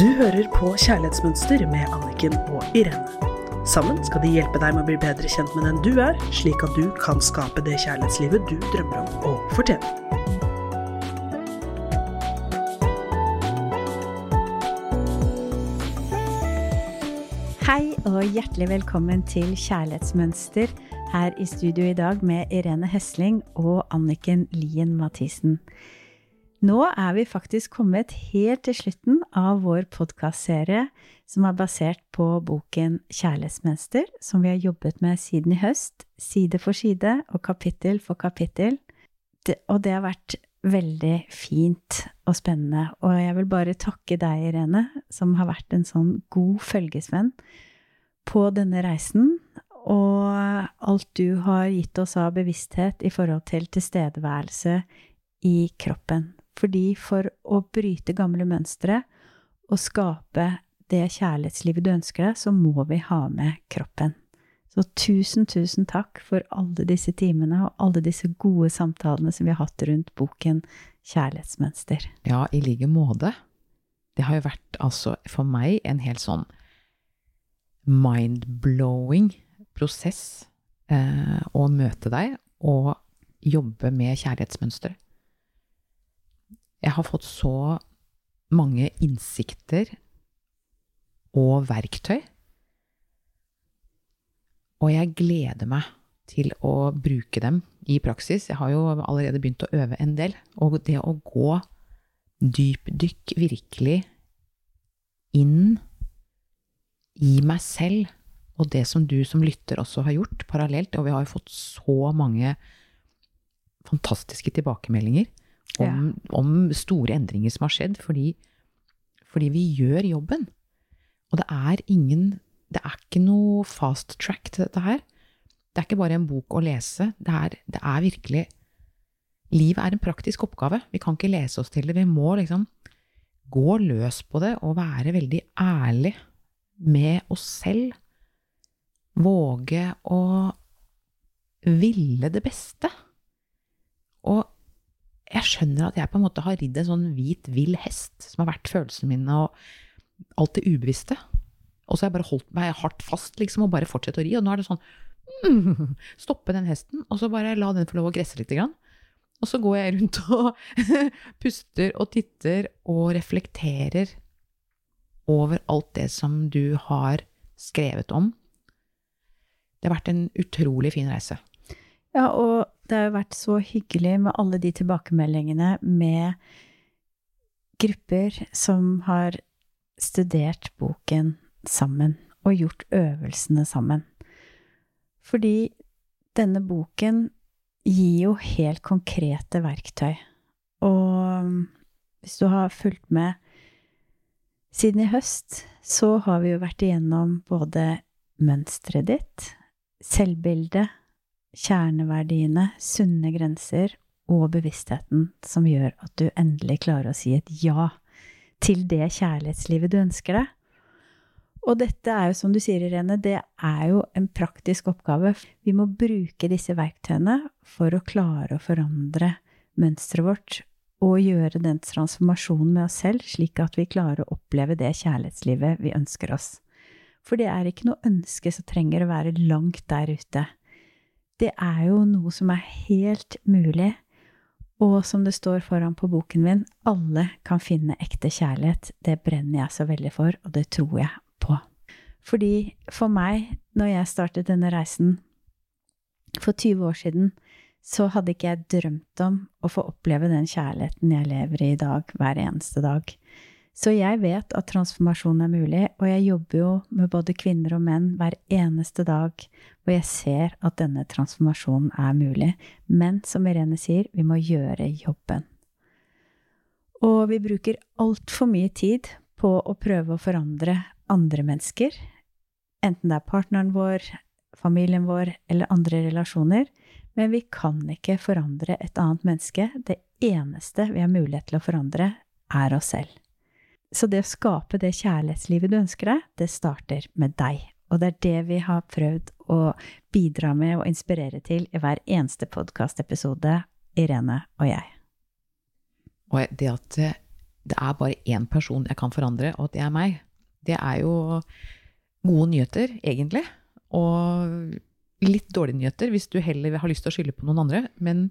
Du hører på Kjærlighetsmønster med Anniken og Irene. Sammen skal de hjelpe deg med å bli bedre kjent med den du er, slik at du kan skape det kjærlighetslivet du drømmer om å fortjene. Hei og hjertelig velkommen til Kjærlighetsmønster her i studio i dag med Irene Hesling og Anniken Lien Mathisen. Nå er vi faktisk kommet helt til slutten av vår podkastserie som er basert på boken Kjærlighetsmønster, som vi har jobbet med siden i høst, side for side og kapittel for kapittel. Det, og det har vært veldig fint og spennende. Og jeg vil bare takke deg, Irene, som har vært en sånn god følgesvenn på denne reisen. Og alt du har gitt oss av bevissthet i forhold til tilstedeværelse i kroppen. Fordi for å bryte gamle mønstre og skape det kjærlighetslivet du ønsker deg, så må vi ha med kroppen. Så tusen, tusen takk for alle disse timene og alle disse gode samtalene som vi har hatt rundt boken Kjærlighetsmønster. Ja, i like måte. Det har jo vært altså for meg en helt sånn mind-blowing prosess eh, å møte deg og jobbe med kjærlighetsmønster. Jeg har fått så mange innsikter og verktøy og jeg gleder meg til å bruke dem i praksis. Jeg har jo allerede begynt å øve en del. Og det å gå dypdykk virkelig inn i meg selv, og det som du som lytter også har gjort parallelt, og vi har jo fått så mange fantastiske tilbakemeldinger om, om store endringer som har skjedd, fordi, fordi vi gjør jobben. Og det er ingen det er ikke noe fast track til dette her. Det er ikke bare en bok å lese. Det er, det er virkelig Livet er en praktisk oppgave. Vi kan ikke lese oss til det. Vi må liksom gå løs på det og være veldig ærlig med oss selv. Våge å ville det beste. Og jeg skjønner at jeg på en måte har ridd en sånn hvit, vill hest, som har vært følelsene mine og alt det ubevisste. Og så har jeg bare holdt meg hardt fast, liksom, og bare fortsatt å ri. Og nå er det sånn mm, Stoppe den hesten, og så bare la den få lov å gresse litt. Grann. Og så går jeg rundt og puster og titter og reflekterer over alt det som du har skrevet om. Det har vært en utrolig fin reise. Ja, og det har jo vært så hyggelig med alle de tilbakemeldingene med grupper som har studert boken sammen og gjort øvelsene sammen. Fordi denne boken gir jo helt konkrete verktøy. Og hvis du har fulgt med siden i høst, så har vi jo vært igjennom både mønsteret ditt, selvbildet, kjerneverdiene, sunne grenser og bevisstheten som gjør at du endelig klarer å si et ja til det kjærlighetslivet du ønsker deg. Og dette er jo, som du sier, Irene, det er jo en praktisk oppgave. Vi må bruke disse verktøyene for å klare å forandre mønsteret vårt og gjøre den transformasjonen med oss selv, slik at vi klarer å oppleve det kjærlighetslivet vi ønsker oss. For det er ikke noe ønske som trenger å være langt der ute. Det er jo noe som er helt mulig, og som det står foran på boken min, alle kan finne ekte kjærlighet. Det brenner jeg så veldig for, og det tror jeg på. fordi for meg, når jeg startet denne reisen for 20 år siden, så hadde ikke jeg drømt om å få oppleve den kjærligheten jeg lever i i dag, hver eneste dag. Så jeg vet at transformasjon er mulig, og jeg jobber jo med både kvinner og menn hver eneste dag, og jeg ser at denne transformasjonen er mulig. Men som Irene sier, vi må gjøre jobben. Og vi bruker altfor mye tid på å prøve å forandre andre mennesker, enten det er partneren vår, familien vår eller andre relasjoner, men vi kan ikke forandre et annet menneske. Det eneste vi har mulighet til å forandre, er oss selv. Så det å skape det kjærlighetslivet du ønsker deg, det starter med deg. Og det er det vi har prøvd å bidra med og inspirere til i hver eneste podkastepisode, Irene og jeg. Og det at det er bare én person jeg kan forandre, og at det er meg. Det er jo gode nyheter, egentlig. Og litt dårlige nyheter hvis du heller har lyst til å skylde på noen andre. Men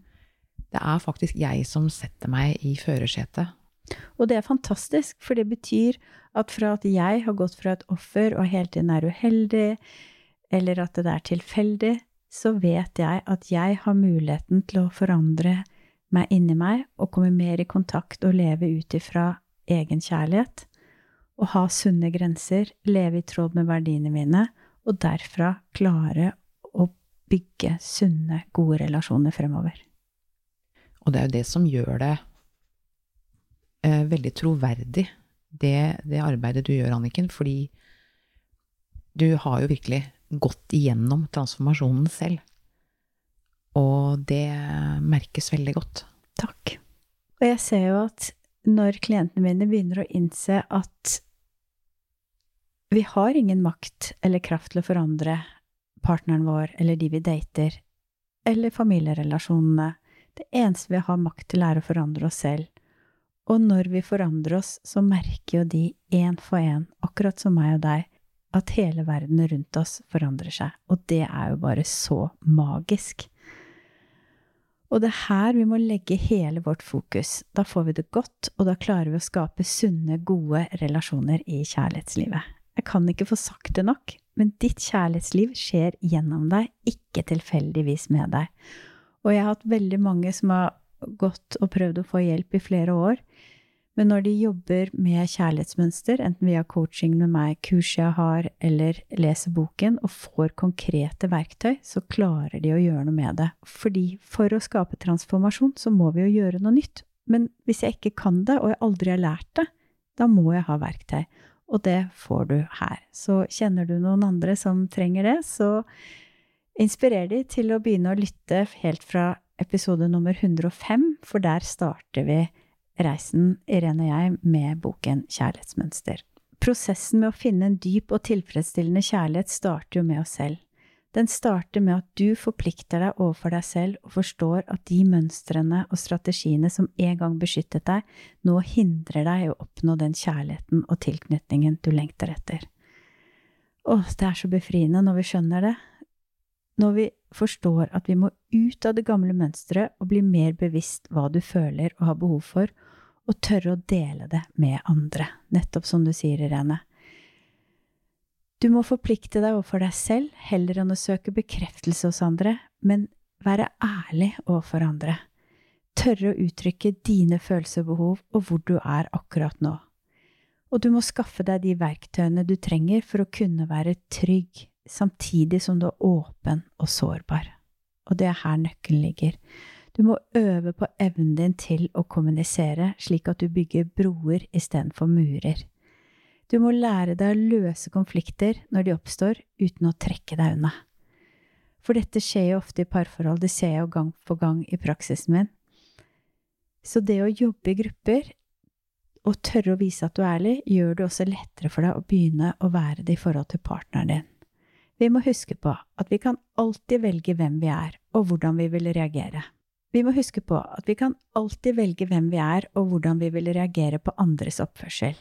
det er faktisk jeg som setter meg i førersetet. Og det er fantastisk, for det betyr at fra at jeg har gått fra et offer og hele tiden er uheldig, eller at det er tilfeldig, så vet jeg at jeg har muligheten til å forandre meg inni meg og komme mer i kontakt og leve ut ifra egen kjærlighet. Og ha sunne grenser, leve i tråd med verdiene mine, og derfra klare å bygge sunne, gode relasjoner fremover. Og det er jo det som gjør det eh, veldig troverdig, det, det, arbeidet du gjør, Anniken. Fordi du har jo virkelig gått igjennom transformasjonen selv. Og det merkes veldig godt. Takk. Og jeg ser jo at når klientene mine begynner å innse at vi har ingen makt eller kraft til å forandre partneren vår eller de vi dater, eller familierelasjonene. Det eneste vi har makt til, er å forandre oss selv. Og når vi forandrer oss, så merker jo de én for én, akkurat som meg og deg, at hele verden rundt oss forandrer seg. Og det er jo bare så magisk. Og det er her vi må legge hele vårt fokus. Da får vi det godt, og da klarer vi å skape sunne, gode relasjoner i kjærlighetslivet. Jeg kan ikke få sagt det nok, men ditt kjærlighetsliv skjer gjennom deg, ikke tilfeldigvis med deg. Og jeg har hatt veldig mange som har gått og prøvd å få hjelp i flere år, men når de jobber med kjærlighetsmønster, enten via coaching med meg, kurs jeg har, eller leser boken, og får konkrete verktøy, så klarer de å gjøre noe med det. Fordi for å skape transformasjon, så må vi jo gjøre noe nytt. Men hvis jeg ikke kan det, og jeg aldri har lært det, da må jeg ha verktøy. Og det får du her. Så kjenner du noen andre som trenger det, så inspirer de til å begynne å lytte helt fra episode nummer 105, for der starter vi reisen, Irene og jeg, med boken Kjærlighetsmønster. Prosessen med å finne en dyp og tilfredsstillende kjærlighet starter jo med oss selv. Den starter med at du forplikter deg overfor deg selv og forstår at de mønstrene og strategiene som en gang beskyttet deg, nå hindrer deg i å oppnå den kjærligheten og tilknytningen du lengter etter. Åh, det er så befriende når vi skjønner det. Når vi forstår at vi må ut av det gamle mønsteret og bli mer bevisst hva du føler og har behov for, og tørre å dele det med andre, nettopp som du sier, Irene. Du må forplikte deg overfor deg selv heller enn å søke bekreftelse hos andre, men være ærlig overfor andre. Tørre å uttrykke dine følelser og behov og hvor du er akkurat nå. Og du må skaffe deg de verktøyene du trenger for å kunne være trygg, samtidig som du er åpen og sårbar. Og det er her nøkkelen ligger. Du må øve på evnen din til å kommunisere, slik at du bygger broer istedenfor murer. Du må lære deg å løse konflikter når de oppstår, uten å trekke deg unna. For dette skjer jo ofte i parforhold, det ser jeg jo gang på gang i praksisen min. Så det å jobbe i grupper og tørre å vise at du er ærlig, gjør det også lettere for deg å begynne å være det i forhold til partneren din. Vi må huske på at vi kan alltid velge hvem vi er, og hvordan vi vil reagere. Vi må huske på at vi kan alltid velge hvem vi er og hvordan vi vil reagere på andres oppførsel.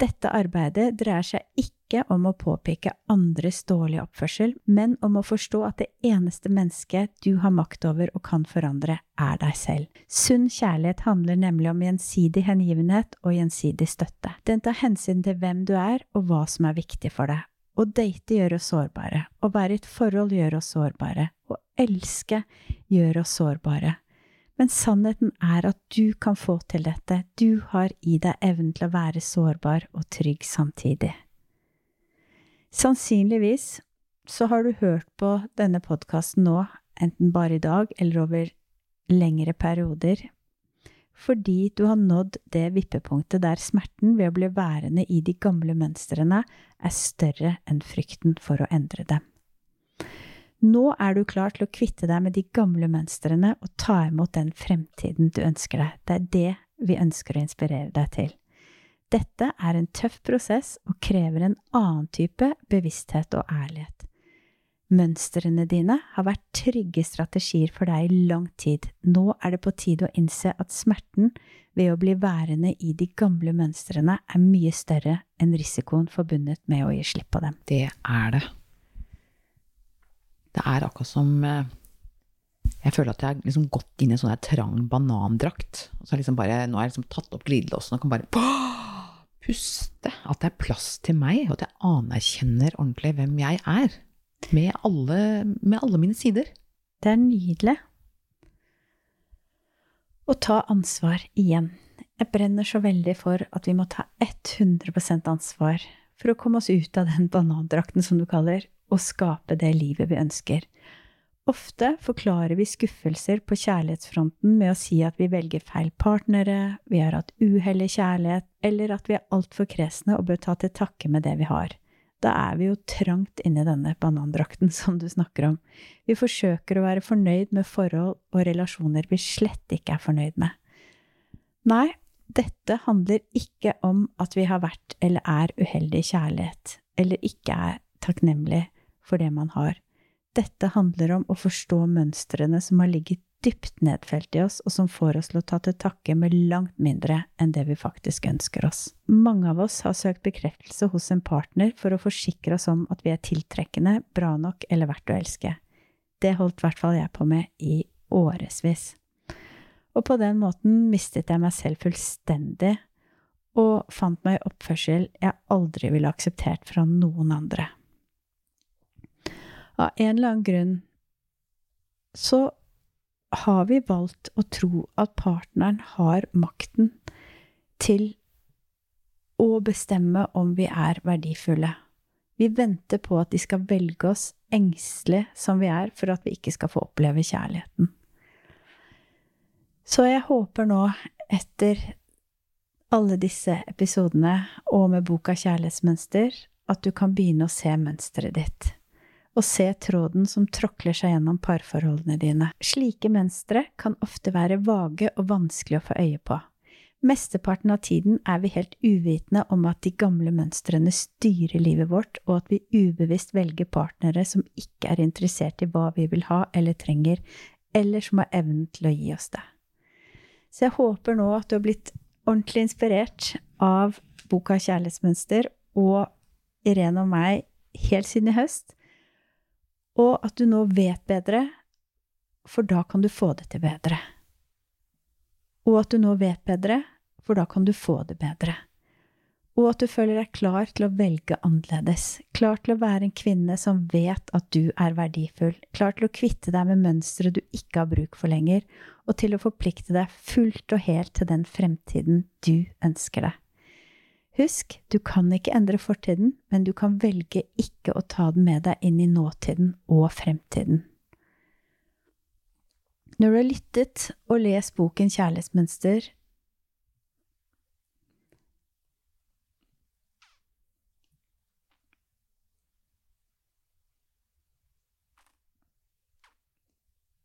Dette arbeidet dreier seg ikke om å påpeke andres dårlige oppførsel, men om å forstå at det eneste mennesket du har makt over og kan forandre, er deg selv. Sunn kjærlighet handler nemlig om gjensidig hengivenhet og gjensidig støtte. Den tar hensyn til hvem du er og hva som er viktig for deg. Å date gjør oss sårbare, å være i et forhold gjør oss sårbare, å elske gjør oss sårbare. Men sannheten er at du kan få til dette, du har i deg evnen til å være sårbar og trygg samtidig. Sannsynligvis så har du hørt på denne podkasten nå, enten bare i dag eller over lengre perioder, fordi du har nådd det vippepunktet der smerten ved å bli værende i de gamle mønstrene er større enn frykten for å endre dem. Nå er du klar til å kvitte deg med de gamle mønstrene og ta imot den fremtiden du ønsker deg. Det er det vi ønsker å inspirere deg til. Dette er en tøff prosess og krever en annen type bevissthet og ærlighet. Mønstrene dine har vært trygge strategier for deg i lang tid. Nå er det på tide å innse at smerten ved å bli værende i de gamle mønstrene er mye større enn risikoen forbundet med å gi slipp på dem. Det er det. Det er akkurat som eh, Jeg føler at jeg har liksom gått inn i en sånn trang banandrakt. Og så liksom bare, nå har jeg liksom tatt opp glidelåsen og kan bare puste. At det er plass til meg, og at jeg anerkjenner ordentlig hvem jeg er. Med alle, med alle mine sider. Det er nydelig. Å ta ansvar igjen. Jeg brenner så veldig for at vi må ta 100% ansvar for å komme oss ut av den banandrakten, som du kaller, og skape det livet vi ønsker. Ofte forklarer vi skuffelser på kjærlighetsfronten med å si at vi velger feil partnere, vi har hatt uhell i kjærlighet, eller at vi er altfor kresne og bør ta til takke med det vi har. Da er vi jo trangt inni denne banandrakten som du snakker om. Vi forsøker å være fornøyd med forhold og relasjoner vi slett ikke er fornøyd med. Nei, dette handler ikke om at vi har vært eller er uheldig i kjærlighet, eller ikke er takknemlig for det man har. Dette handler om å forstå mønstrene som har ligget dypt nedfelt i oss, og som får oss til å ta til takke med langt mindre enn det vi faktisk ønsker oss. Mange av oss har søkt bekreftelse hos en partner for å forsikre oss om at vi er tiltrekkende, bra nok eller verdt å elske. Det holdt i hvert fall jeg på med i årevis. Og på den måten mistet jeg meg selv fullstendig, og fant meg i oppførsel jeg aldri ville akseptert fra noen andre. Av en eller annen grunn så har vi valgt å tro at partneren har makten til å bestemme om vi er verdifulle. Vi venter på at de skal velge oss, engstelige som vi er, for at vi ikke skal få oppleve kjærligheten. Så jeg håper nå, etter alle disse episodene og med boka Kjærlighetsmønster, at du kan begynne å se mønsteret ditt og se tråden som tråkler seg gjennom parforholdene dine. Slike mønstre kan ofte være vage og vanskelig å få øye på. Mesteparten av tiden er vi helt uvitende om at de gamle mønstrene styrer livet vårt, og at vi ubevisst velger partnere som ikke er interessert i hva vi vil ha eller trenger, eller som har evnen til å gi oss det. Så jeg håper nå at du har blitt ordentlig inspirert av boka Kjærlighetsmønster og Irene og meg helt siden i høst og at du nå vet bedre, for da kan du få det til bedre. Og at du nå vet bedre, for da kan du få det bedre. Og at du føler deg klar til å velge annerledes, klar til å være en kvinne som vet at du er verdifull, klar til å kvitte deg med mønstre du ikke har bruk for lenger, og til å forplikte deg fullt og helt til den fremtiden du ønsker deg. Husk, du kan ikke endre fortiden, men du kan velge ikke å ta den med deg inn i nåtiden og fremtiden. Når du har lyttet og lest boken Kjærlighetsmønster,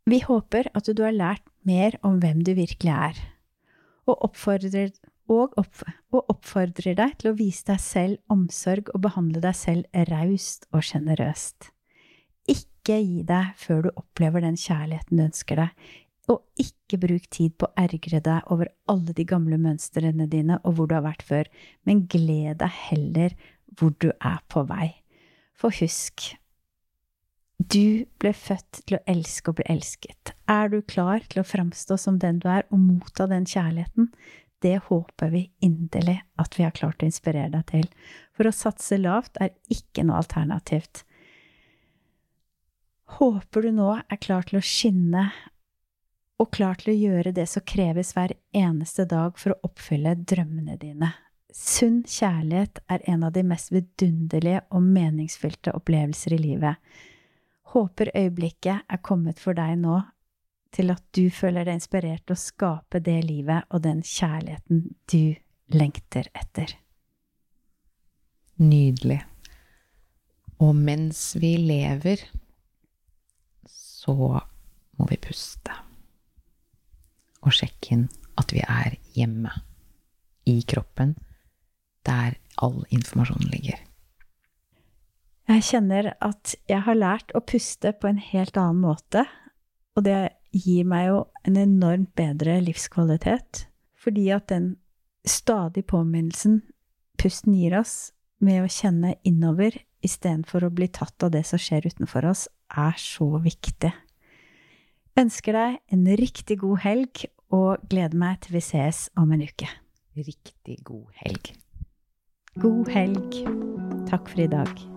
Vi håper at du har lært mer om hvem du virkelig er, og oppfordrer og, opp, og oppfordrer deg til å vise deg selv omsorg og behandle deg selv raust og sjenerøst. Ikke gi deg før du opplever den kjærligheten du ønsker deg, og ikke bruk tid på å ergre deg over alle de gamle mønstrene dine og hvor du har vært før, men gled deg heller hvor du er på vei. For husk, du ble født til å elske og bli elsket. Er du klar til å framstå som den du er, og motta den kjærligheten, det håper vi inderlig at vi har klart å inspirere deg til. For å satse lavt er ikke noe alternativt. Håper du nå er klar til å skinne og klar til å gjøre det som kreves hver eneste dag for å oppfylle drømmene dine. Sunn kjærlighet er en av de mest vidunderlige og meningsfylte opplevelser i livet. Håper øyeblikket er kommet for deg nå til at du føler deg inspirert til å skape det livet og den kjærligheten du lengter etter. Nydelig. Og mens vi lever, så må vi puste. Og sjekke inn at vi er hjemme. I kroppen, der all informasjonen ligger. Jeg kjenner at jeg har lært å puste på en helt annen måte, og det gir meg jo en enormt bedre livskvalitet, fordi at den stadige påminnelsen pusten gir oss, med å kjenne innover istedenfor å bli tatt av det som skjer utenfor oss, er så viktig. Ønsker deg en riktig god helg, og gleder meg til vi ses om en uke. Riktig god helg. God helg. Takk for i dag.